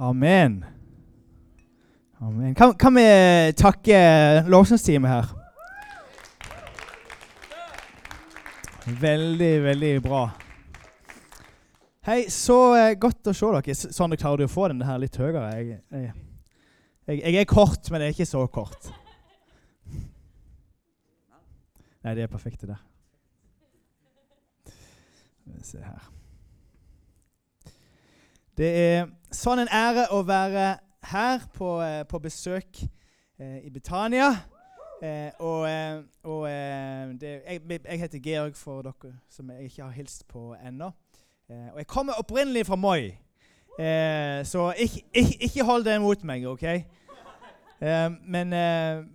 Amen. Amen. Kan, kan vi takke lovsangsteamet her? Veldig, veldig bra. Hei, så eh, godt å se dere. S- Sondre, klarer du å få den her litt høyere? Jeg, jeg, jeg, jeg er kort, men jeg er ikke så kort. Nei, det er perfekt, det der. Skal vi se her. Det er sånn en ære å være her på, eh, på besøk eh, i Betania. Eh, og eh, og eh, det, jeg, jeg heter Georg, for dere som jeg ikke har hilst på ennå. Eh, og jeg kommer opprinnelig fra Moi, så ikke, ikke, ikke hold det mot meg, OK? Men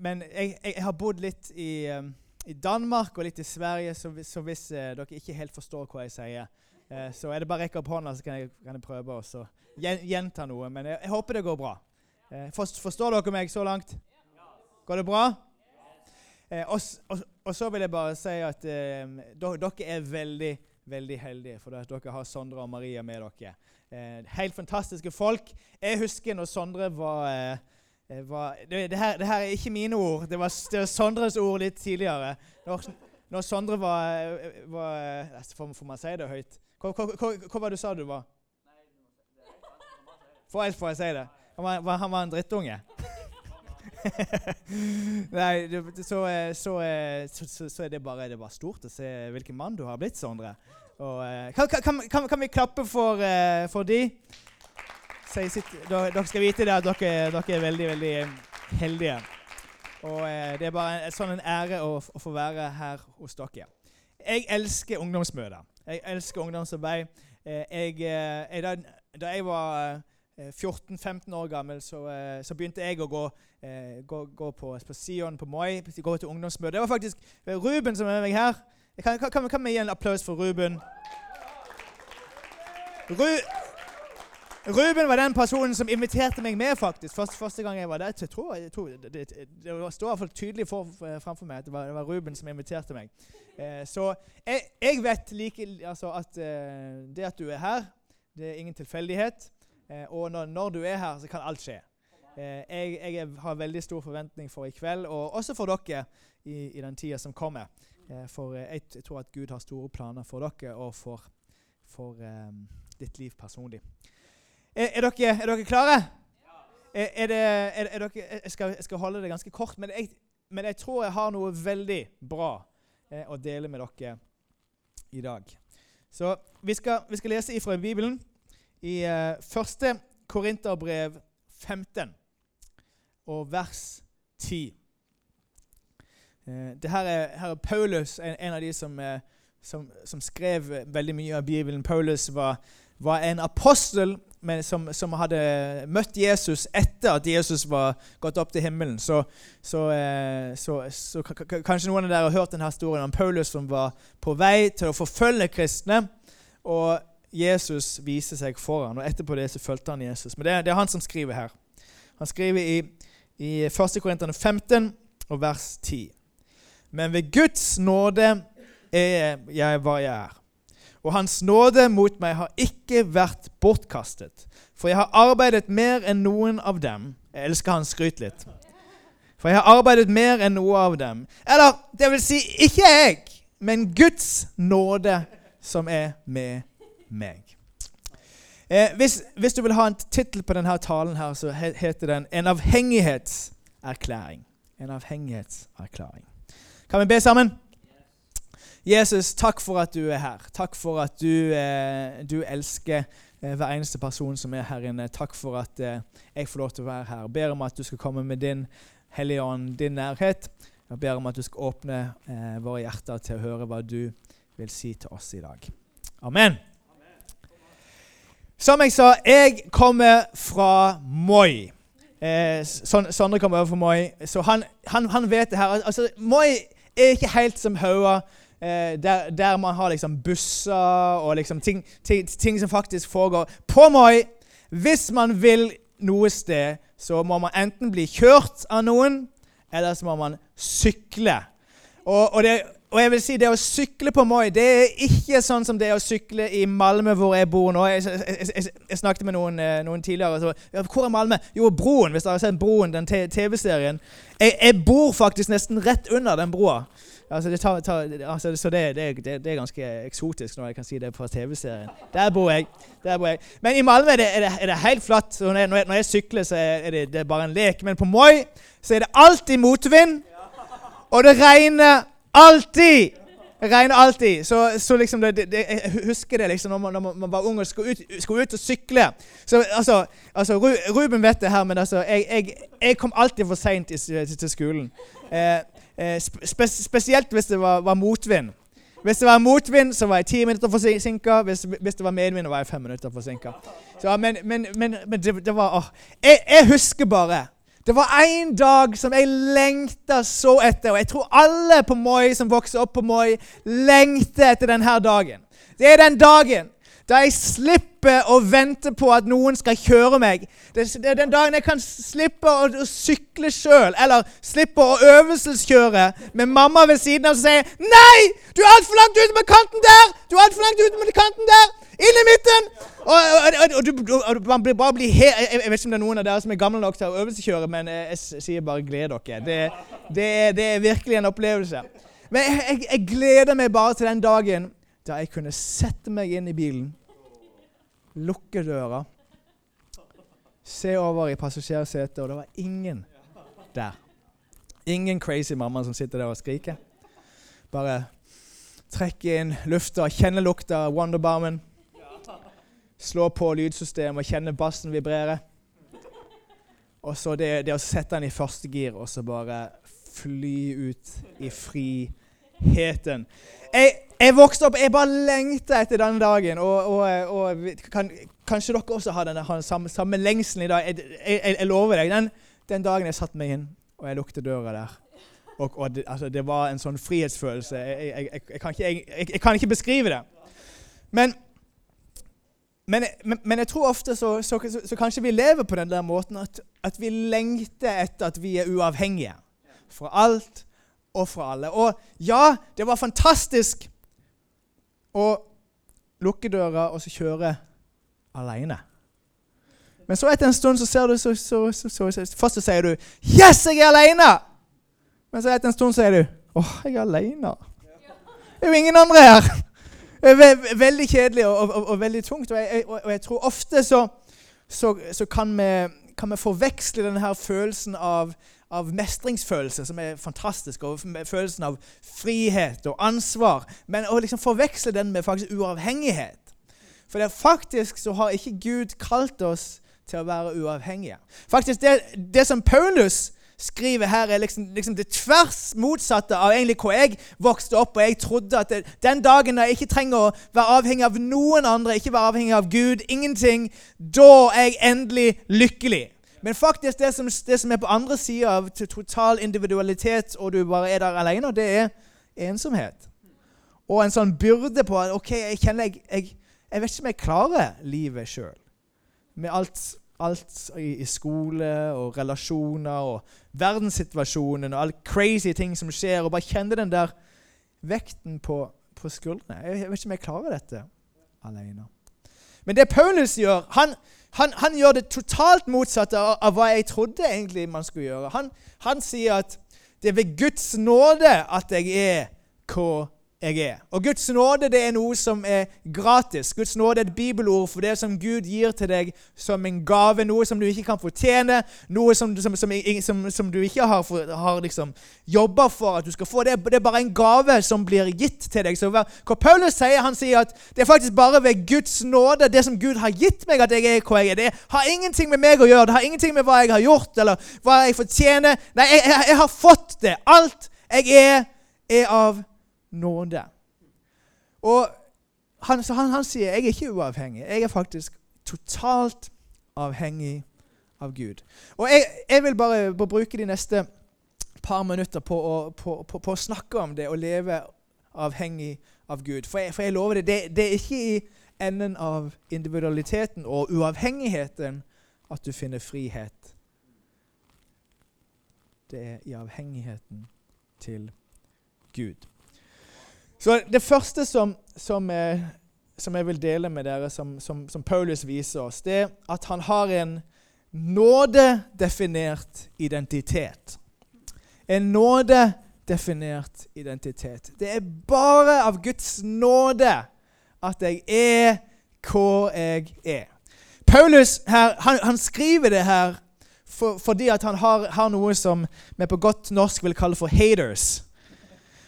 men jeg, jeg, har bodd litt i, i Danmark og litt i Sverige, så, så hvis dere ikke helt forstår hva jeg sier, eh, så er det bare å rekke opp hånda, så kan jeg, kan jeg prøve å gjenta noe. Men jeg, jeg håper det går bra. Eh, forst- forstår dere meg så langt? Går det bra? Eh, og, og, og så vil jeg bare si at eh, dere er veldig, veldig heldige for at dere har Sondre og Maria med dere. Eh, helt fantastiske folk. Jeg husker når Sondre var, var det, det, her, det her er ikke mine ord. Det var, det var Sondres ord litt tidligere. Når, når Sondre var, var får, får man si det høyt? Hva, var det du sa du var? Får jeg, får jeg si det? Han var, han var en drittunge? Nei, så, eh, så, eh, så, så, så er det bare, det er bare stort å se hvilken mann du har blitt, Sondre. Og, eh, kan, kan, kan, kan vi klappe for, for de? Sitt, dere, skal vite det at dere, dere er veldig, veldig heldige. Og det er bare en, sånn en ære å, å få være her hos dere. Jeg elsker ungdomsmøter. Jeg elsker ungdomsarbeid. Eh, jeg, eh, jeg, da, da jeg var eh, 14-15 år gammel, så, eh, så begynte jeg å gå, eh, gå, gå på, på Sion på Moi, gå til ungdomsmøte. Det var faktisk eh, Ruben som er med meg her. Kan, kan, kan vi gi en applaus for Ruben? Ru Ruben var den personen som inviterte meg med, faktisk. Første, første gang jeg var der. Jeg tror, jeg tror, det, det, det står i tydelig for, for, framfor meg at det var, det var Ruben som inviterte meg. Eh, så jeg, jeg vet like, altså at eh, det at du er her, det er ingen tilfeldighet. Eh, og når, når du er her, så kan alt skje. Eh, jeg, jeg har veldig stor forventning for i kveld, og også for dere i, i den tida som kommer. Eh, for eh, jeg, tror at Gud har store planer for dere og for, for eh, ditt liv personlig. Er, er, dere, er dere klare? Er, det, er, er dere, jeg, skal, jeg skal holde det ganske kort, men jeg, men jeg tror jeg har noe veldig bra eh, å dele med dere i dag. Så vi skal, vi skal lese ifra Bibelen i eh, første Korinterbrev 15 og vers 10. Eh, det her er, her er Paulus, en, en av de som, eh, som, som skrev veldig mye av Bibelen. Paulus var, var en apostel men som, som hadde møtt Jesus etter at Jesus var gått opp til himmelen. Så, så, eh, så, så kanskje noen av dere har hørt denne historien om Paulus som var på vei til å forfølge kristne. Og Jesus viste seg foran, og etterpå det så fulgte han Jesus. Men det, det er han som skriver her. Han skriver i, i 1. Korinterne 15 og vers 10. Men ved Guds nåde er jeg hva jeg er. Og Hans nåde mot meg har ikke vært bortkastet. For jeg har arbeidet mer enn noen av dem. Jeg elsker han skryt litt. For jeg har arbeidet mer enn noe av dem. Eller det vil si, ikke jeg, men Guds nåde som er med meg. Eh, hvis, hvis du vil ha en tittel på denne talen, her, så heter den 'En avhengighetserklæring'. En avhengighetserklæring. Kan vi be sammen? Jesus, takk for at du er her. Takk for at du, eh, du elsker eh, hver eneste person som er her inne. Takk for at eh, jeg får lov til å være her. Jeg ber om at du skal komme med din Hellige Ånd, din nærhet. Jeg ber om at du skal åpne eh, våre hjerter til å høre hva du vil si til oss i dag. Amen. Som jeg sa, jeg kommer fra Moi. Eh, Sondre kommer over fra Moi, så han, han, han vet det her. Altså, Moi er ikke helt som Haua, eh, der, der man har liksom busser og liksom ting, ting, ting som faktisk foregår. På Moi, hvis man vil noe sted, så må man enten bli kjørt av noen, eller så må man sykle. Og, og, det, og jeg vil si det å sykle på Moi det er ikke sånn som det å sykle i Malmö, hvor jeg bor nå. Jeg, jeg, jeg, jeg snakket med noen, eh, noen tidligere. Så, ja, hvor er Malmö? Jo, Broen. Hvis dere har sett Broen, den TV-serien. Jeg, bor faktisk nesten rett under den broa. Altså, det tar, tar, altså, så det, det, det, er ganske eksotisk når jeg kan si det fra TV-serien. Der bor jeg. Der bor jeg. Men i Malmö er det, er det helt flatt. Når jeg, når jeg, sykler, så er det, bare en lek. Men på Moi så er det alltid motvind, og det regner Alltid! Det regner alltid. Så, så liksom jeg husker det liksom når man, når man var ung og skulle ut, skulle ut og sykle. Så, altså, altså, Ruben vet det her, men altså, jeg, jeg, jeg kom alltid for seint til, til, skolen. Eh, spe, spesielt hvis det var, var, motvind. Hvis det var motvind, så var jeg ti minutter forsinka. Hvis, hvis, det var medvind, var jeg fem minutter forsinka. Men, men, men, men det, det, var åh. Jeg, jeg husker bare det var en dag som jeg lengta så etter, og jeg tror alle på Moi som vokser opp på Moi, lengter etter denne dagen. Det er den dagen da jeg slipper å vente på at noen skal kjøre meg. Det er den dagen jeg kan slippe å, sykle sjøl, eller slippe å øvelseskjøre med mamma ved siden av og si 'Nei! Du er altfor langt ute med kanten der! Du er altfor langt ute med kanten der! Inn i midten!' Og, og, og, og man blir bare blir he jeg, jeg, vet ikke om det er noen av dere som er gamle nok til å øvelseskjøre, men jeg, jeg, sier bare gled dere. Det, det, det, er virkelig en opplevelse. Men jeg, jeg, gleder meg bare til den dagen da jeg kunne sette meg inn i bilen, lukke døra, se over i passasjersetet, og det var ingen der. Ingen crazy mamma som sitter der og skriker. Bare trekke inn lufta, kjenne lukta av Wonderbarmen slå på lydsystemet og kjenne bassen vibrere. Og så det, det, å sette den i første gir og så bare fly ut i friheten. Jeg, jeg vokste opp Jeg bare lengta etter denne dagen. Og, og, og kan, kanskje dere også har, den samme, samme lengselen i dag. Jeg, jeg, jeg lover deg. Den, den, dagen jeg satte meg inn, og jeg lukket døra der og, og det, altså, det, var en sånn frihetsfølelse. Jeg, kan ikke, kan ikke beskrive det. Men men, men, men, jeg tror ofte så, så, så, så, kanskje vi lever på den der måten at, at, vi lengter etter at vi er uavhengige. Fra alt og fra alle. Og ja, det var fantastisk å lukke døra og så kjøre alene. Men så etter en stund så ser du så, Først så sier du 'Yes, jeg er alene!' Men så etter en stund sier du 'Åh, oh, jeg er alene'. Det er jo ingen andre her. Veldig kjedelig og, og, og veldig tungt. Og jeg, og jeg, tror ofte så, så, så kan, vi, kan, vi, forveksle denne følelsen av, av, mestringsfølelse, som er fantastisk, og følelsen av frihet og ansvar, men å liksom forveksle den med faktisk uavhengighet. For det, er faktisk så har ikke Gud kalt oss til å være uavhengige. Faktisk Det, det som Paulus skriver her, er liksom, liksom, det tvers motsatte av egentlig hvor jeg vokste opp. Og jeg trodde at det, den dagen jeg ikke trenger å være avhengig av noen andre, ikke være avhengig av Gud, ingenting, da er jeg endelig lykkelig. Men faktisk det som, det som er på andre sida av total individualitet, og du bare er der alene, det er ensomhet. Og en sånn byrde på at ok, jeg kjenner jeg, jeg, jeg vet ikke om jeg klarer livet sjøl. Med alt alt i, i, skole og relasjoner og verdenssituasjonen og alle crazy ting som skjer, og bare kjenne den der vekten på, på skuldrene. Jeg, jeg, vet ikke om jeg klarer dette alene. Men det Paulus gjør, han, han, han gjør det totalt motsatte av, av, hva jeg trodde egentlig man skulle gjøre. Han, han sier at det er ved Guds nåde at jeg er hva jeg er. Og Guds nåde det er noe som er gratis. Guds nåde er et bibelord for det som Gud gir til deg som en gave. Noe som du ikke kan fortjene, noe som, som, som, som du ikke har, for, har liksom jobba for at du skal få. Det, det, er bare en gave som blir gitt til deg. Så hva, hva Paulus sier, han sier at det er faktisk bare ved Guds nåde, det som Gud har gitt meg, at jeg er hvor jeg er. Det har ingenting med meg å gjøre. Det har ingenting med hva jeg har gjort, eller hva jeg fortjener. Nei, jeg, jeg, jeg har fått det. Alt jeg er, er av nåde. Og han, han, han sier jeg er ikke uavhengig. Jeg er faktisk totalt avhengig av Gud. Og jeg, jeg vil bare bruke de neste par minutter på å, på, på, på å, snakke om det å leve avhengig av Gud. For jeg, for jeg lover det, det, det er ikke i enden av individualiteten og uavhengigheten at du finner frihet. Det er i avhengigheten til Gud. Så det første som, som, eh, som jeg vil dele med dere, som, som, Paulus viser oss, det er at han har en nådedefinert identitet. En nådedefinert identitet. Det er bare av Guds nåde at jeg er hvor jeg er. Paulus her, han, han skriver det her for, fordi han har, har, noe som vi på godt norsk vil kalle for haters.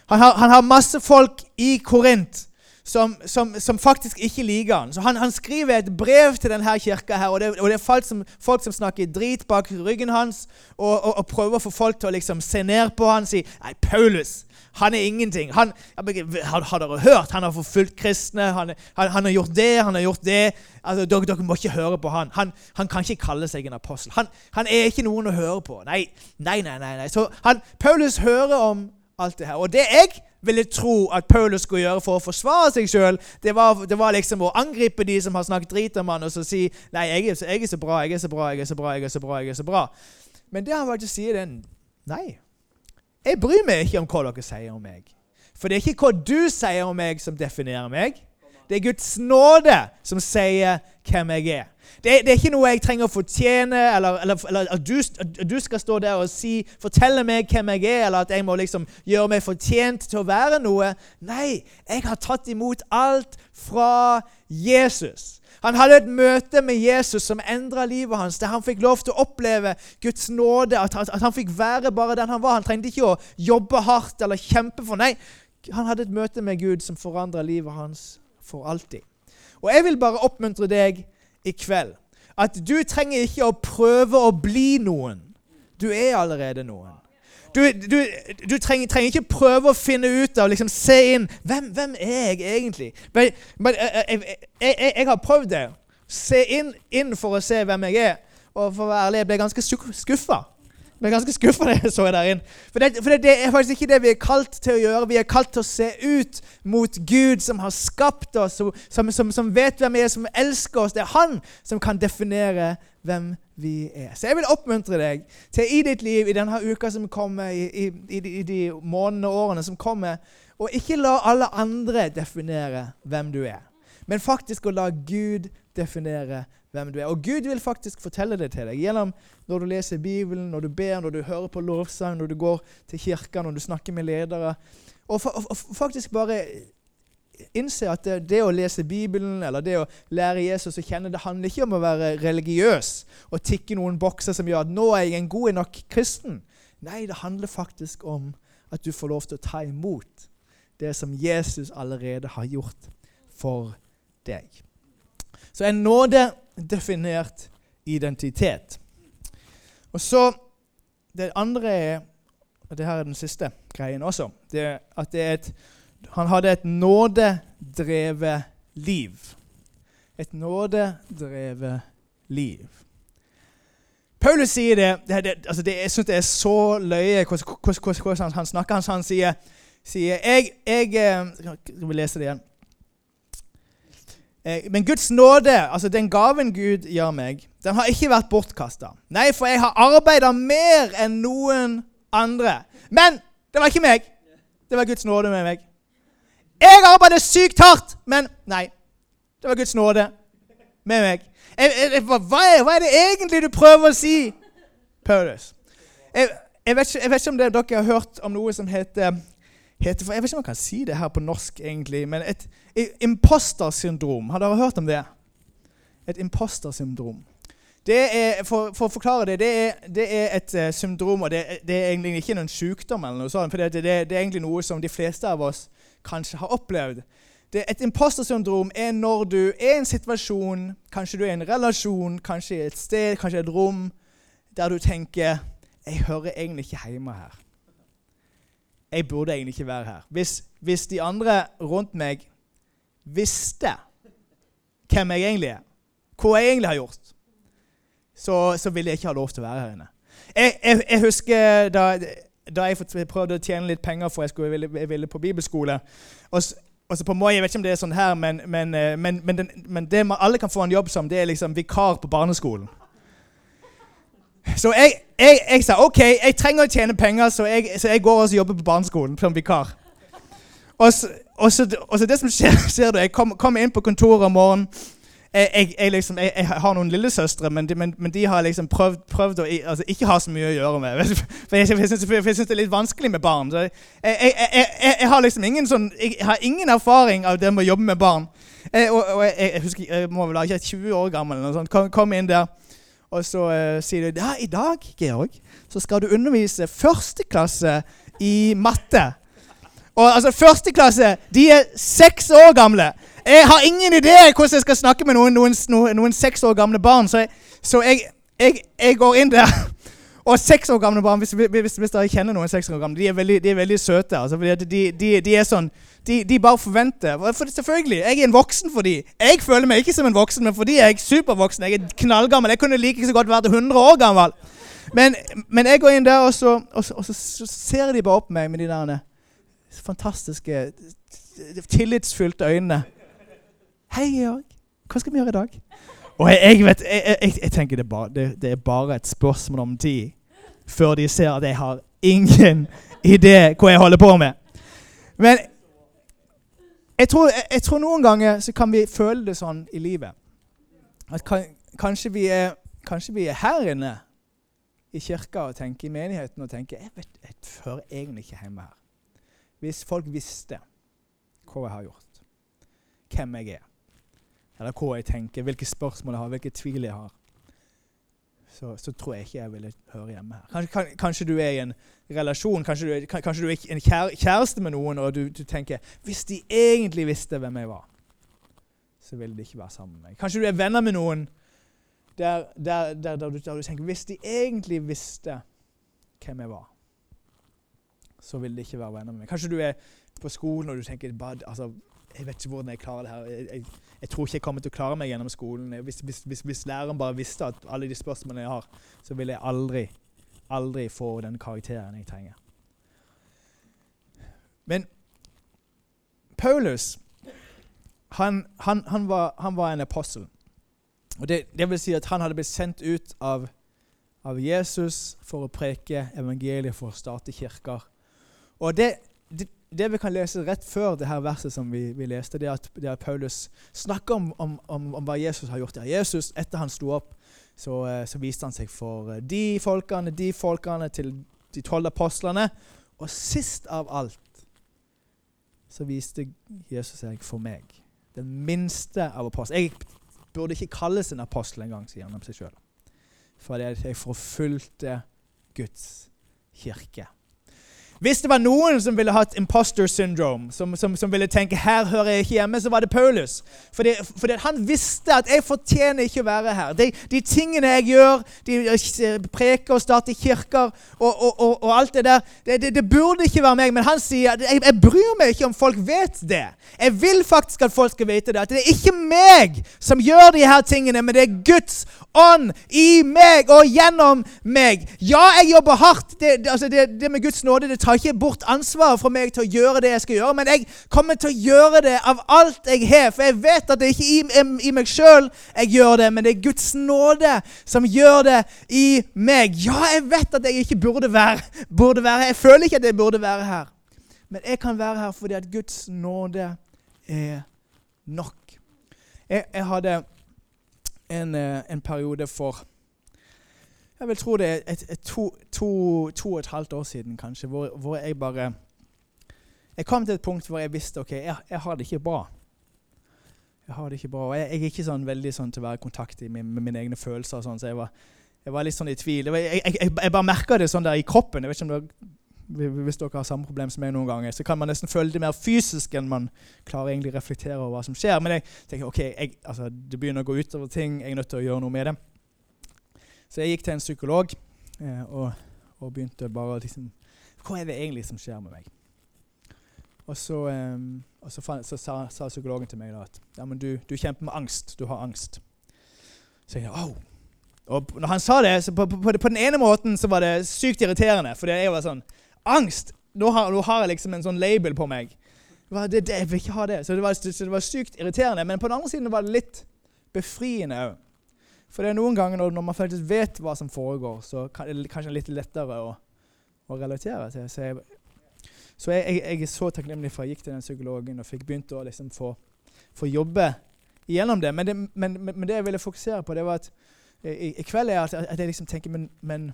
Han har, han har masse folk i Korint som, som, som, faktisk ikke liker han. Så han, han, skriver et brev til denne kirka, her, og det, og det er folk som, folk som, snakker drit bak ryggen hans og, og, og, prøver å få folk til å liksom se ned på han og si Nei, Paulus, han er ingenting. Han, har, har, dere hørt? Han har forfulgt kristne. Han, han, han, har gjort det, han har gjort det. Altså, dere, dere, må ikke høre på han. han. kan ikke kalle seg en apostel. Han, er ikke noen å høre på. Nei, nei, nei. nei, nei. Så Paulus hører om alt det her. Og det jeg ville tro at Paulus skulle gjøre for å forsvare seg sjøl, det, det, var liksom å angripe de som har snakket drit om han, og så si Nei, jeg er, jeg er, så bra, jeg er så bra, jeg er så bra, jeg er så bra. jeg er så bra. Men det han faktisk sier, det er Nei. Jeg bryr meg ikke om hva dere sier om meg. For det er ikke hva du sier om meg, som definerer meg. Det er Guds nåde som sier hvem jeg er. Det, det, er ikke noe jeg trenger å fortjene, eller, eller, eller at, du, at, du, skal stå der og si, fortelle meg hvem jeg er, eller at jeg må liksom gjøre meg fortjent til å være noe. Nei, jeg har tatt imot alt fra Jesus. Han hadde et møte med Jesus som endra livet hans, der han fikk lov til å oppleve Guds nåde, at, at, at han fikk være bare den han var. Han trengte ikke å jobbe hardt eller kjempe for Nei, han hadde et møte med Gud som forandra livet hans for alltid. Og jeg vil bare oppmuntre deg i kveld. At du trenger ikke å prøve å bli noen. Du er allerede noen. Du, du, du trenger, trenger, ikke prøve å finne ut av liksom, Se inn hvem, hvem er jeg egentlig? Men, men jeg, jeg, jeg, jeg, har prøvd det. Se inn, inn, for å se hvem jeg er. Og for å være ærlig, jeg ble ganske skuffa. Jeg ble ganske skuffa da jeg så der inn. For, det, for det, det, er faktisk ikke det vi er kalt til å gjøre. Vi er kalt til å se ut mot Gud, som har skapt oss, som, som, som vet hvem vi er, som elsker oss. Det er Han som kan definere hvem vi er. Så jeg vil oppmuntre deg til i ditt liv, i denne uka som kommer, i, i, i, i de månedene og årene som kommer, å ikke la alle andre definere hvem du er, men faktisk å la Gud definere hvem du er. Og Gud vil faktisk fortelle det til deg gjennom når du leser Bibelen, når du ber, når du hører på lovsang, når du går til kirka, når du snakker med ledere. Og, fa og faktisk bare innse at det, det, å lese Bibelen eller det å lære Jesus å kjenne, det handler ikke om å være religiøs og tikke noen bokser som gjør at 'nå er jeg en god nok kristen'. Nei, det handler faktisk om at du får lov til å ta imot det som Jesus allerede har gjort for deg. Så en nådedefinert identitet. Og så Det andre er og det her er den siste greien også. Det er at det er et, han hadde et nådedrevet liv. Et nådedrevet liv. Paulus sier det, det, det altså Jeg syns det er så løye hvordan han snakker. Han, han sier, sier jeg, jeg, jeg eh, vil lese det igjen. Eh, men Guds nåde, altså den gaven Gud gjør meg, den har ikke vært bortkasta. Nei, for jeg har arbeida mer enn noen andre. Men det var ikke meg. Det var Guds nåde med meg. Jeg arbeider sykt hardt, men nei. Det var Guds nåde med meg. Jeg, jeg, hva, er, hva, er, det egentlig du prøver å si, Paulus? Jeg, jeg vet, ikke, vet, ikke, om dere har hørt om noe som heter heter for, Jeg vet ikke om jeg kan si det her på norsk, egentlig, men et, et impostersyndrom. Har dere hørt om det? Et impostersyndrom. Det er, for, for, å forklare det, det er, det er et uh, syndrom, og det, det, er egentlig ikke noen sykdom, eller noe sånt, for det, det, er egentlig noe som de fleste av oss kanskje har opplevd. et impostersyndrom er når du er i en situasjon, kanskje du er i en relasjon, kanskje i et sted, kanskje et rom, der du tenker 'Jeg hører egentlig ikke hjemme her' jeg burde egentlig ikke være her. Hvis, hvis de andre rundt meg visste hvem jeg egentlig er, hva jeg egentlig har gjort, så, så ville jeg ikke ha lov til å være her inne. Jeg, jeg, jeg husker da, da, jeg prøvde å tjene litt penger for jeg, skulle, jeg, ville, jeg ville på bibelskole. Og, og så på Moi, Jeg vet ikke om det er sånn her, men, men, eh, men, men, den, det man alle kan få en jobb som, det er liksom vikar på barneskolen. Så jeg, jeg, jeg, sa OK, jeg trenger å tjene penger, så jeg, så jeg går og jobber på barneskolen som vikar. Og så, og, så, og så det som skjer, skjer da, Jeg kommer kom inn på kontoret om morgenen. Jeg, jeg, jeg, liksom, jeg, har noen lillesøstre, men, men, men, de har liksom prøvd, prøvd å altså, ikke ha så mye å gjøre med. For jeg, syns det er litt vanskelig med barn. Jeg, har liksom ingen sånn, jeg har ingen erfaring av det med å jobbe med barn. og, og jeg, husker, jeg må vel ha ikke 20 år gammel, eller noe sånt. Kom, kom inn der. Og så uh, sier de ja, i dag Georg, så skal du undervise første klasse i matte. Og altså, Første klasse de er seks år gamle. Jeg har ingen idé hvordan jeg skal snakke med noen, noen, noen, noen seks år gamle barn. Så, jeg, så jeg, jeg, jeg, går inn der. Og seks år gamle barn, hvis, hvis, hvis dere kjenner noen seks år gamle, de er veldig, de er veldig søte. Altså, de, de, de, er sånn, de, bare forventer. For selvfølgelig, jeg er en voksen for dem. Jeg føler meg ikke som en voksen, men fordi jeg er supervoksen. Jeg er knallgammel. Jeg kunne like så godt vært 100 år gammel. Men, men jeg går inn der, og så, og, så, og så, ser de bare opp meg med de der fantastiske, tillitsfylte øynene. 'Hei, Georg. Hva skal vi gjøre i dag?' Og jeg, jeg vet, jeg, jeg tenker det bare, det, det er, bare, et spørsmål om tid før de ser at jeg har ingen idé hva jeg holder på med. Men jeg tror, tror noen ganger så kan vi føle det sånn i livet. At kan, kanskje, vi er, kanskje vi er her inne i kirka og tenker i menigheten og tenker jeg, vet, jeg hører egentlig ikke hjemme her. Hvis folk visste hva jeg har gjort, hvem jeg er, eller hva jeg tenker, hvilke spørsmål jeg har, hvilke tvil jeg har, så, så tror jeg ikke jeg ville høre hjemme her. Kanskje, kan, kanskje du er i en relasjon, kanskje du, kan, kanskje du er en kjære, kjæreste med noen, og du, du, tenker Hvis de egentlig visste hvem jeg var, så ville de ikke være sammen med meg. Kanskje du er venner med noen der, der, der, der du, du tenker Hvis de egentlig visste hvem jeg var så vil de ikke være venner med meg. Kanskje du er på skolen og du tenker altså, jeg vet ikke hvordan jeg klarer det her. Jeg, jeg, jeg, tror ikke jeg kommer til å klare meg gjennom skolen. Hvis, hvis, hvis, hvis, læreren bare visste at alle de spørsmålene jeg har, så vil jeg aldri, aldri få den karakteren jeg trenger. Men Paulus, han, han, han, var, han var, en apostel. Og det, det, vil si at han hadde blitt sendt ut av, av Jesus for å preke evangeliet, for å starte kirker og det, det, vi kan lese rett før det her verset som vi, vi leste, det er at, det er Paulus snakker om, om, om, om, hva Jesus har gjort. der. Jesus, etter han sto opp, så, eh, så, viste han seg for eh, de folkene, de folkene, til de tolv apostlene. Og sist av alt så viste Jesus seg for meg. Den minste av apostlene. Jeg burde ikke kalles en apostel engang, sier han om seg sjøl. For jeg forfulgte Guds kirke. Hvis det var noen som ville hatt imposter syndrome, som, som, som, ville tenke her hører jeg ikke hjemme, så var det Paulus. Fordi, fordi han visste at jeg fortjener ikke å være her. De, de tingene jeg gjør, de eh, preker og starter kirker og, og, og, og alt det der, det, det, det, burde ikke være meg. Men han sier at jeg, jeg, bryr meg ikke om folk vet det. Jeg vil faktisk at folk skal vite det. At det er ikke meg som gjør de her tingene, men det er Guds ånd i meg og gjennom meg. Ja, jeg jobber hardt. Det, altså det med Guds nåde det tar ikke bort ansvaret fra meg til å gjøre det jeg skal gjøre, men jeg kommer til å gjøre det av alt jeg har. For jeg vet at det ikke er i, i meg sjøl jeg gjør det, men det er Guds nåde som gjør det i meg. Ja, jeg vet at jeg ikke burde være, burde være her. Jeg føler ikke at jeg burde være her. Men jeg kan være her fordi at Guds nåde er nok. Jeg, jeg hadde en, eh, en periode for jeg vil tro det er et, et to, to, to, og et halvt år siden, kanskje, hvor, hvor, jeg bare Jeg kom til et punkt hvor jeg visste ok, jeg, jeg har det ikke bra. Jeg har det ikke bra. Og jeg, jeg er ikke sånn veldig sånn til å være i kontakt med, med mine egne følelser. Sånn, så jeg var, jeg var, litt sånn i tvil. Jeg, jeg, bare merka det sånn der i kroppen. Jeg vet ikke om det, Hvis dere har samme problem som meg noen ganger, så kan man nesten føle det mer fysisk enn man klarer egentlig å reflektere over hva som skjer. Men jeg tenker ok, altså, det begynner å gå utover ting. Jeg er nødt til å gjøre noe med det. Så jeg gikk til en psykolog eh, og, og, begynte bare å liksom Hva er det egentlig som skjer med meg? Og så, eh, og så, så sa, sa, psykologen til meg da at ja, men du, du, kjemper med angst. Du har angst. Så jeg oh. Og når han sa det, så på, på, på, den ene måten så var det sykt irriterende. For jeg var sånn Angst! Nå har, nå har, jeg liksom en sånn label på meg. Det, det, jeg vil ikke ha det. Så det var, det var sykt irriterende. Men på den andre siden var det litt befriende òg. For det er noen ganger når, man faktisk vet hva som foregår, så er det kanskje litt lettere å, å relatere til. Så jeg, Så jeg, jeg, jeg, er så takknemlig for at jeg gikk til den psykologen og fikk begynt å liksom få, få jobbe gjennom det. Men det, men, men det, jeg ville fokusere på, det var at i, i kveld er at, at jeg liksom tenker Men, men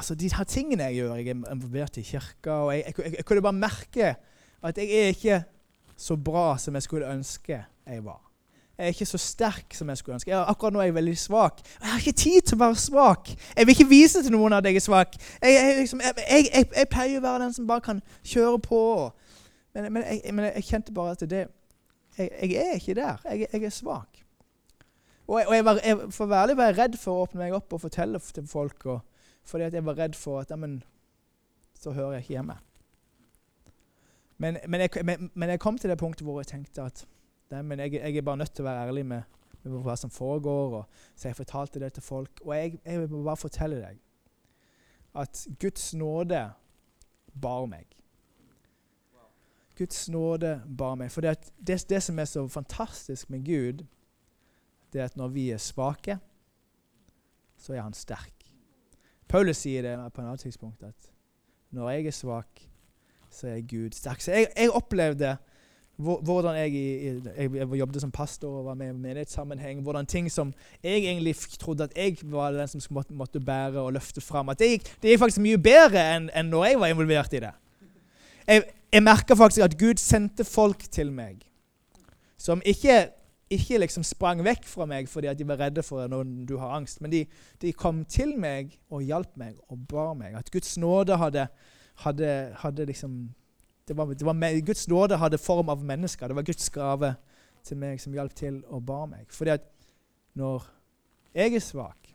altså de her tingene jeg gjør Jeg er involvert i kirka, og jeg, jeg, jeg kunne bare merke at jeg er ikke så bra som jeg skulle ønske jeg var. Jeg er ikke så sterk som jeg skulle ønske. Jeg, akkurat nå er jeg veldig svak. Jeg har ikke tid til å være svak. Jeg vil ikke vise til noen at jeg er svak. Jeg, jeg, liksom, jeg pleier å være den som bare kan kjøre på. Men, men, men jeg, kjente bare at det Jeg, er ikke der. Jeg, er svak. Og, og var, for å være ærlig var jeg redd for å åpne meg opp og fortelle til folk. Og, fordi jeg var redd for at men, så hører jeg ikke hjemme. Men, men, jeg, men, men, jeg, kom til det punktet hvor jeg tenkte at nei, jeg, jeg, er bare nødt til å være ærlig med, med, hva som foregår. Og, så jeg fortalte det til folk. Og jeg, vil bare fortelle deg at Guds nåde bar meg. Guds nåde bar meg. For det, det, det som er så fantastisk med Gud, det er at når vi er svake, så er han sterk. Paulus sier det på en annen tidspunkt at når jeg er svak, så er Gud sterk. Så jeg, jeg opplevde hvordan jeg, jeg, jeg, jobbet som pastor og var med i menighetssammenheng. Hvordan ting som jeg egentlig trodde at jeg var den som måtte, måtte bære og løfte fram. At det gikk, det gikk faktisk mye bedre enn, enn når jeg var involvert i det. Jeg, jeg merka faktisk at Gud sendte folk til meg som ikke ikke liksom sprang vekk fra meg fordi de var redde for når du har angst, men de, de kom til meg og hjalp meg og bar meg. At Guds nåde hadde, hadde, hadde liksom det var, det var, Guds nåde hadde form av mennesker. Det var Guds gave til meg som hjalp til og bar meg. Fordi at når jeg er svak,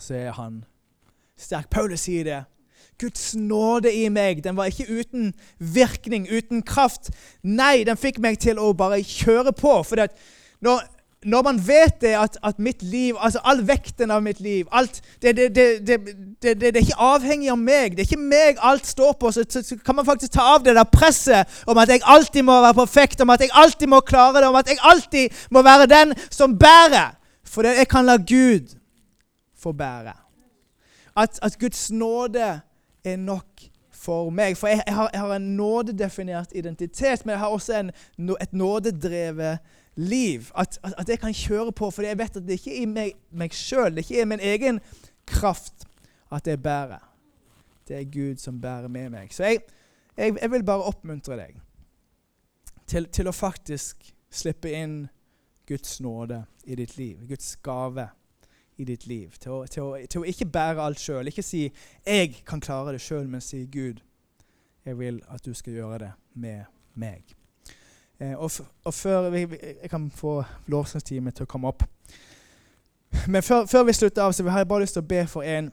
så er han sterk. Paulus sier det. Guds nåde i meg den var ikke uten virkning, uten kraft. Nei, den fikk meg til å bare kjøre på. For når, når, man vet det at, at, mitt liv, altså all vekten av mitt liv alt, det, det, det, det, er ikke avhengig av meg. Det er ikke meg alt står på. Så, så, kan man faktisk ta av det der presset om at jeg alltid må være perfekt, om at jeg alltid må klare det, om at jeg alltid må være den som bærer. For jeg kan la Gud få bære. At, at Guds nåde er nok for meg. For jeg, jeg, har, jeg har, en nådedefinert identitet, men jeg har også en, et nådedrevet liv. At, at, jeg kan kjøre på, for jeg vet at det ikke er i meg, meg sjøl, det ikke er min egen kraft at jeg bærer. Det er Gud som bærer med meg. Så jeg, jeg vil bare oppmuntre deg til, til å faktisk slippe inn Guds nåde i ditt liv, Guds gave i ditt liv. Til å, til å, til å ikke bære alt sjøl. Ikke si 'jeg kan klare det sjøl', men si 'Gud, jeg vil at du skal gjøre det med meg'. Eh, og, og, før vi, Jeg kan få lovsangsteamet til å komme opp. Men før, før, vi slutter av, så har jeg bare lyst til å be for en,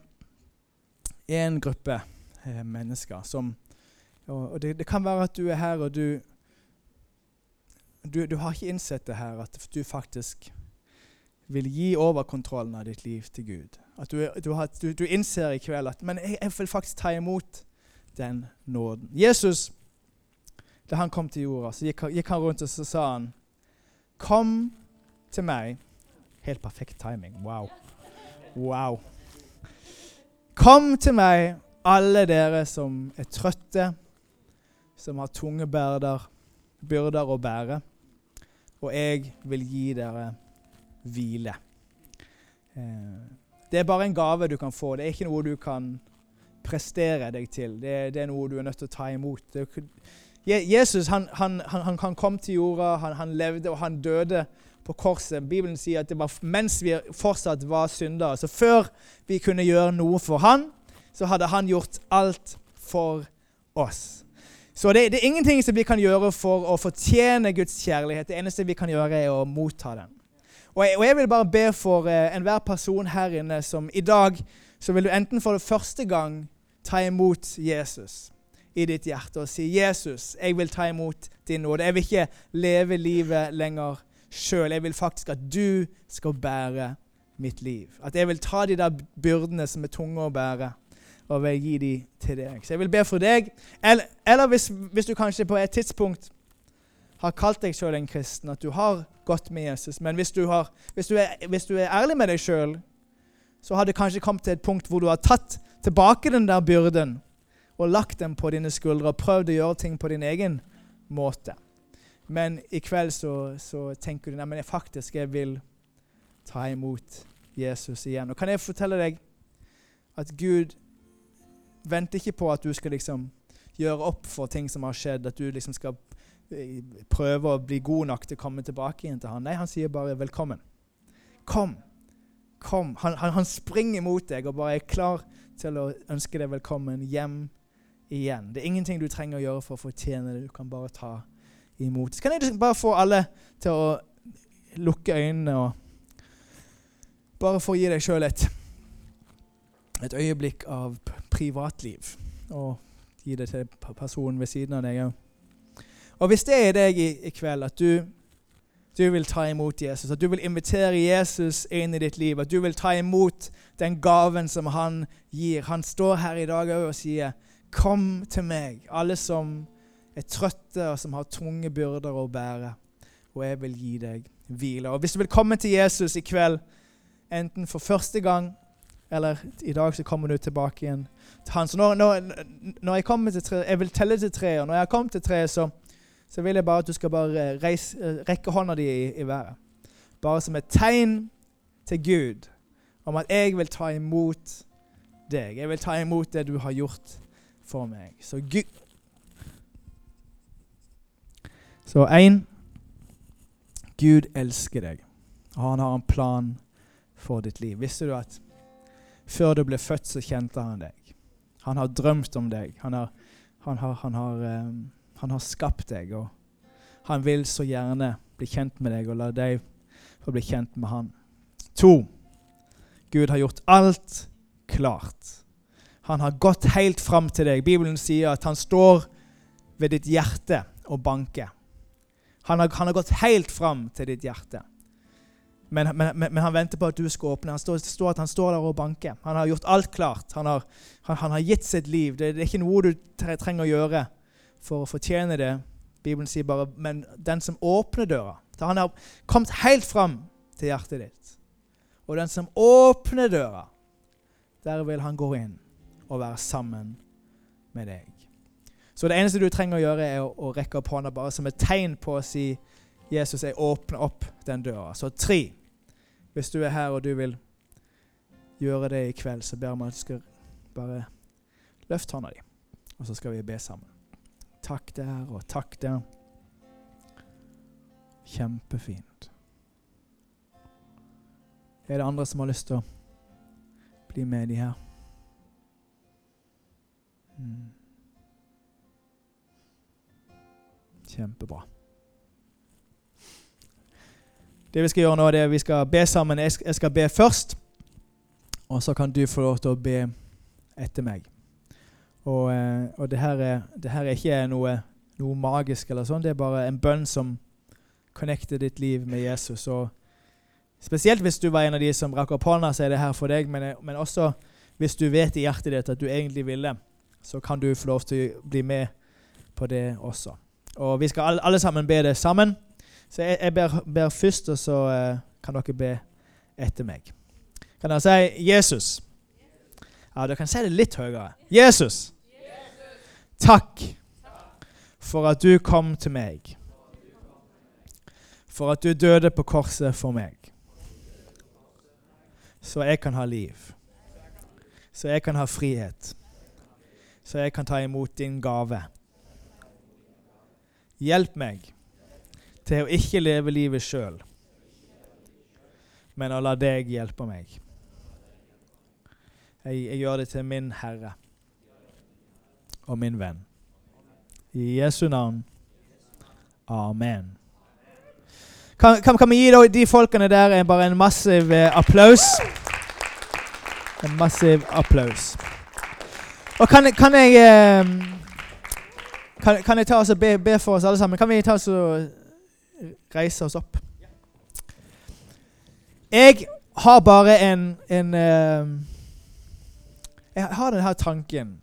en gruppe eh, mennesker som og, og det, det, kan være at du er her, og du, du, du har ikke innsett det her, at du faktisk vil gi over kontrollen av ditt liv til Gud. At du, du, har, du innser i kveld at men jeg, jeg, vil faktisk ta imot den nåden. Jesus, da han kom til jorda, så gikk, gikk han rundt og så sa han, Kom til meg Helt perfekt timing. Wow. Wow. Kom til meg, alle dere som er trøtte, som har tunge byrder, byrder å bære, og jeg vil gi dere hvile. Eh, det er bare en gave du kan få. Det er ikke noe du kan prestere deg til. Det, det er noe du er nødt til å ta imot. Det, Jesus han, han, han, han, kom til jorda, han, levde og han døde på korset. Bibelen sier at det var mens vi fortsatt var syndere. Så før vi kunne gjøre noe for han, så hadde han gjort alt for oss. Så det, det er ingenting som vi kan gjøre for å fortjene Guds kjærlighet. Det eneste vi kan gjøre, er å motta den. Og jeg, og jeg, vil bare be for eh, enhver person her inne som i dag så vil du enten for det første gang ta imot Jesus i ditt hjerte og si 'Jesus, jeg vil ta imot din nåde'. Jeg vil ikke leve livet lenger sjøl. Jeg vil faktisk at du skal bære mitt liv. At jeg vil ta de der byrdene som er tunge å bære, og vil gi de til deg. Så jeg vil be for deg. Eller, eller hvis, hvis du kanskje på et tidspunkt har kalt deg sjøl en kristen, at du har gått med Jesus. Men hvis du, har, hvis du, er, hvis du er, ærlig med deg sjøl, så har det kanskje kommet til et punkt hvor du har tatt tilbake den der byrden og lagt dem på dine skuldre og prøvd å gjøre ting på din egen måte. Men i kveld så, så tenker du nei, men jeg faktisk jeg vil ta imot Jesus igjen. Og kan jeg fortelle deg at Gud venter ikke på at du skal liksom gjøre opp for ting som har skjedd, at du liksom skal eh, prøve å bli god nok til å komme tilbake igjen til han. Nei, han sier bare 'velkommen'. Kom. Kom. Han, han, han springer mot deg og bare er klar til å ønske deg velkommen hjem igjen. Det er ingenting du trenger å gjøre for å fortjene det. Du kan bare ta imot. Så kan jeg bare få alle til å lukke øynene og bare få gi deg sjøl et, et øyeblikk av privatliv. Og gi det til personen ved siden av deg òg. Og hvis det er deg i, i kveld, at du du vil ta imot Jesus, at du vil invitere Jesus inn i ditt liv, at du vil ta imot den gaven som han gir. Han står her i dag og sier, 'Kom til meg, alle som er trøtte og som har tunge byrder å bære, og jeg vil gi deg hvile.' Og Hvis du vil komme til Jesus i kveld, enten for første gang eller i dag så kommer du tilbake igjen til han. Så når, når, når jeg kommer til tre, jeg vil telle til tre, og når jeg har kommet til tre, så så vil jeg bare at du skal bare reise, rekke hånda di i, i været. Bare som et tegn til Gud om at jeg vil ta imot deg. Jeg vil ta imot det du har gjort for meg. Så Gud Så én Gud elsker deg, og han har en plan for ditt liv. Visste du at før du ble født, så kjente han deg? Han har drømt om deg. Han har, han har, han har um, han har skapt deg, og han vil så gjerne bli kjent med deg og la deg få bli kjent med han. To. Gud har gjort alt klart. Han har gått helt fram til deg. Bibelen sier at han står ved ditt hjerte og banker. Han har, han har gått helt fram til ditt hjerte. Men, men, men, han venter på at du skal åpne. Han står, står at han står der og banker. Han har gjort alt klart. Han har, han, han har gitt sitt liv. Det, det, er ikke noe du trenger å gjøre for å fortjene det. Bibelen sier bare men den som åpner døra Han har kommet helt fram til hjertet ditt. Og den som åpner døra, der vil han gå inn og være sammen med deg. Så det eneste du trenger å gjøre, er å, å rekke opp hånda bare som et tegn på å si Jesus, jeg åpner opp den døra. Så tre. Hvis du er her og du vil gjøre det i kveld, så ber om at du skal bare løfte hånda di, og så skal vi be sammen. Takk der og takk der. Kjempefint. Er det andre som har lyst til å bli med de her? Kjempebra. Det vi skal gjøre nå, er at vi skal be sammen. Jeg skal be først, og så kan du få lov til å be etter meg. Og, eh, og det, her er, det, her er, ikke noe, noe magisk, eller sånn, det er bare en bønn som connecter ditt liv med Jesus. Og spesielt hvis du var en av de som rakk opp hånda, så er det her for deg. Men, men, også hvis du vet i hjertet ditt at du egentlig ville, så kan du få lov til å bli med på det også. Og vi skal alle, alle sammen be det sammen. Så jeg, jeg ber, ber, først, og så uh, kan dere be etter meg. Kan dere si Jesus? Ja, dere kan si det litt høyere. Jesus, takk for at du kom til meg. For at du døde på korset for meg. Så jeg kan ha liv. Så jeg kan ha frihet. Så jeg kan ta imot din gave. Hjelp meg til å ikke leve livet sjøl, men å la deg hjelpe meg. Jeg, jeg gjør det til min Herre og min venn. I Jesu navn. Amen. Kan, kan, kan vi gi de folkene der bare en massiv eh, applaus? En massiv applaus. Og kan, kan jeg eh, kan, kan, jeg ta oss og be, be, for oss alle sammen? Kan vi ta oss og reise oss opp? Jeg har bare en, en eh, jeg har denne tanken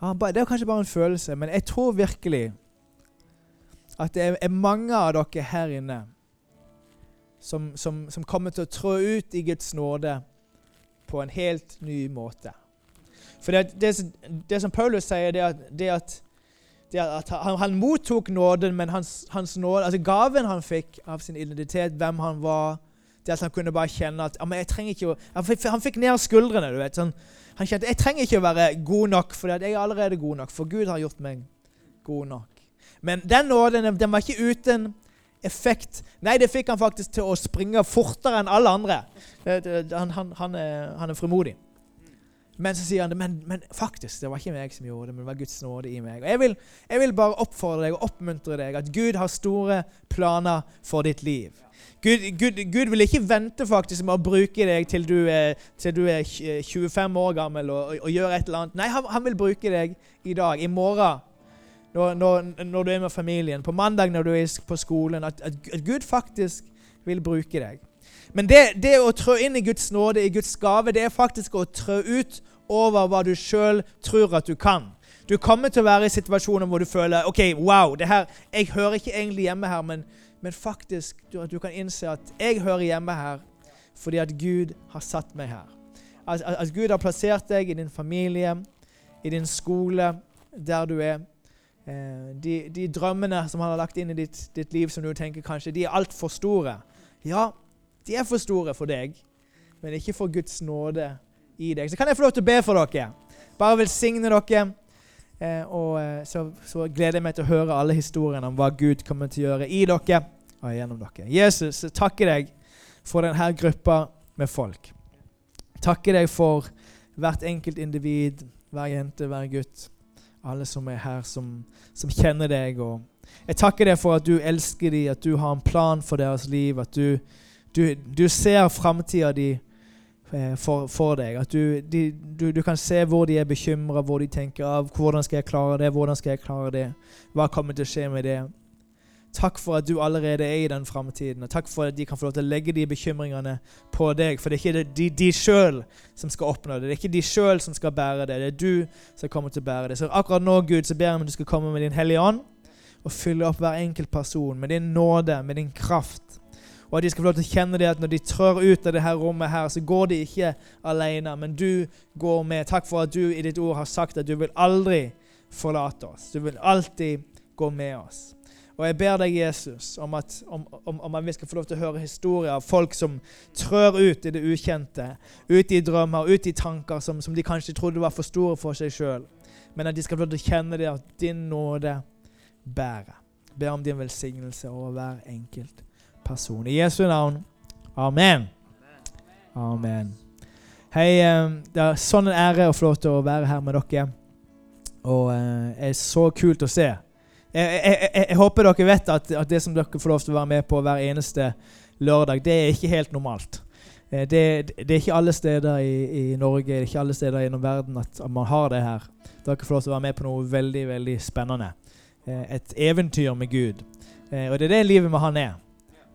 Det er kanskje bare en følelse, men jeg tror virkelig at det er mange av dere her inne som, som, som kommer til å trå ut i Guds nåde på en helt ny måte. For det, det, det som Paulus sier, det at, det at, at han, han, mottok nåden, men hans, hans nåde, altså gaven han fikk av sin identitet, hvem han var det at Han kunne bare kjenne at jeg trenger ikke å, han, fikk, han fikk ned skuldrene. du vet, sånn, Han kjente jeg trenger ikke å være god nok, for jeg er allerede god nok. For Gud har gjort meg god nok. Men den nåden den var ikke uten effekt. Nei, det fikk han faktisk til å springe fortere enn alle andre. Han, han, han, er, er frimodig. Men så sier han det, men, men, faktisk, det var ikke meg som gjorde det, men det var Guds nåde i meg. Og jeg vil, jeg vil bare oppfordre deg og oppmuntre deg at Gud har store planer for ditt liv. Gud, Gud, Gud, vil ikke vente faktisk med å bruke deg til du er, til du er 25 år gammel og, og, og gjør et eller annet. Nei, han, han, vil bruke deg i dag, i morgen, når, når, når, du er med familien, på mandag når du er på skolen. At, at Gud faktisk vil bruke deg. Men det, det, å trå inn i Guds nåde, i Guds gave, det er faktisk å trå ut over hva du sjøl tror at du kan. Du kommer til å være i situasjoner hvor du føler ok, wow, det her, jeg hører ikke egentlig hjemme her, men, men faktisk du, at du kan innse at jeg hører hjemme her fordi at Gud har satt meg her. At, at Gud har plassert deg i din familie, i din skole, der du er. Eh, de, de, drømmene som han har lagt inn i ditt, ditt liv, som du tenker kanskje de er altfor store. Ja, de er for store for deg, men ikke for Guds nåde i deg. Så kan jeg få lov til å be for dere. Bare velsigne dere. Eh, og eh, så, så, gleder jeg meg til å høre alle historiene om hva Gud kommer til å gjøre i dere og gjennom dere. Jesus, takker deg for denne gruppa med folk. Takker deg for hvert enkelt individ, hver jente, hver gutt. Alle som er her, som, som kjenner deg. Og jeg takker deg for at du elsker dem, at du har en plan for deres liv. At du, du, du ser framtida di Eh, for, for, deg. At du, de, du, du, kan se hvor de er bekymra, hvor de tenker av hvordan skal jeg klare det, hvordan skal jeg klare det, hva kommer til å skje med det. Takk for at du allerede er i den framtiden, og takk for at de kan få lov til å legge de bekymringene på deg. For det er ikke de, de sjøl som skal oppnå det. Det er ikke de sjøl som skal bære det. Det er du som kommer til å bære det. Så akkurat nå, Gud, så ber jeg om du skal komme med din Hellige Ånd og fylle opp hver enkelt person med din nåde, med din kraft og at de skal få lov til å kjenne det at når de trør ut av det her rommet, her, så går de ikke alene, men du går med. Takk for at du i ditt ord har sagt at du vil aldri forlate oss. Du vil alltid gå med oss. Og jeg ber deg, Jesus, om at, om, om, om at, vi skal få lov til å høre historier av folk som trør ut i det ukjente, ut i drømmer, ut i tanker som, som de kanskje trodde var for store for seg sjøl. Men at de skal få lov til å kjenne det at din nåde bærer. Ber om din velsignelse over hver enkelt person. I Jesu navn. Amen. Amen. Hei, eh, det er sånn en ære å få lov til å være her med dere. Og det eh, er så kult å se. Jeg, jeg, jeg, jeg håper dere vet at, at, det som dere får lov til å være med på hver eneste lørdag, det er ikke helt normalt. Eh, det, det er ikke alle steder i, i, Norge det er ikke alle steder gjennom verden at, man har det her. Dere får lov til å være med på noe veldig veldig spennende. Et eventyr med Gud. Og det er det livet med Han er.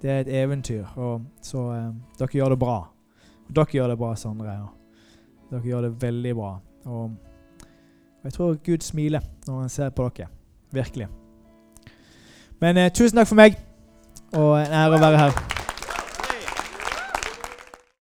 Det er et eventyr. Og så eh, dere gjør det bra. Dere gjør det bra, Sondre. Dere gjør det veldig bra. Og jeg tror Gud smiler når han ser på dere. Virkelig. Men eh, tusen takk for meg, og en ære å være her.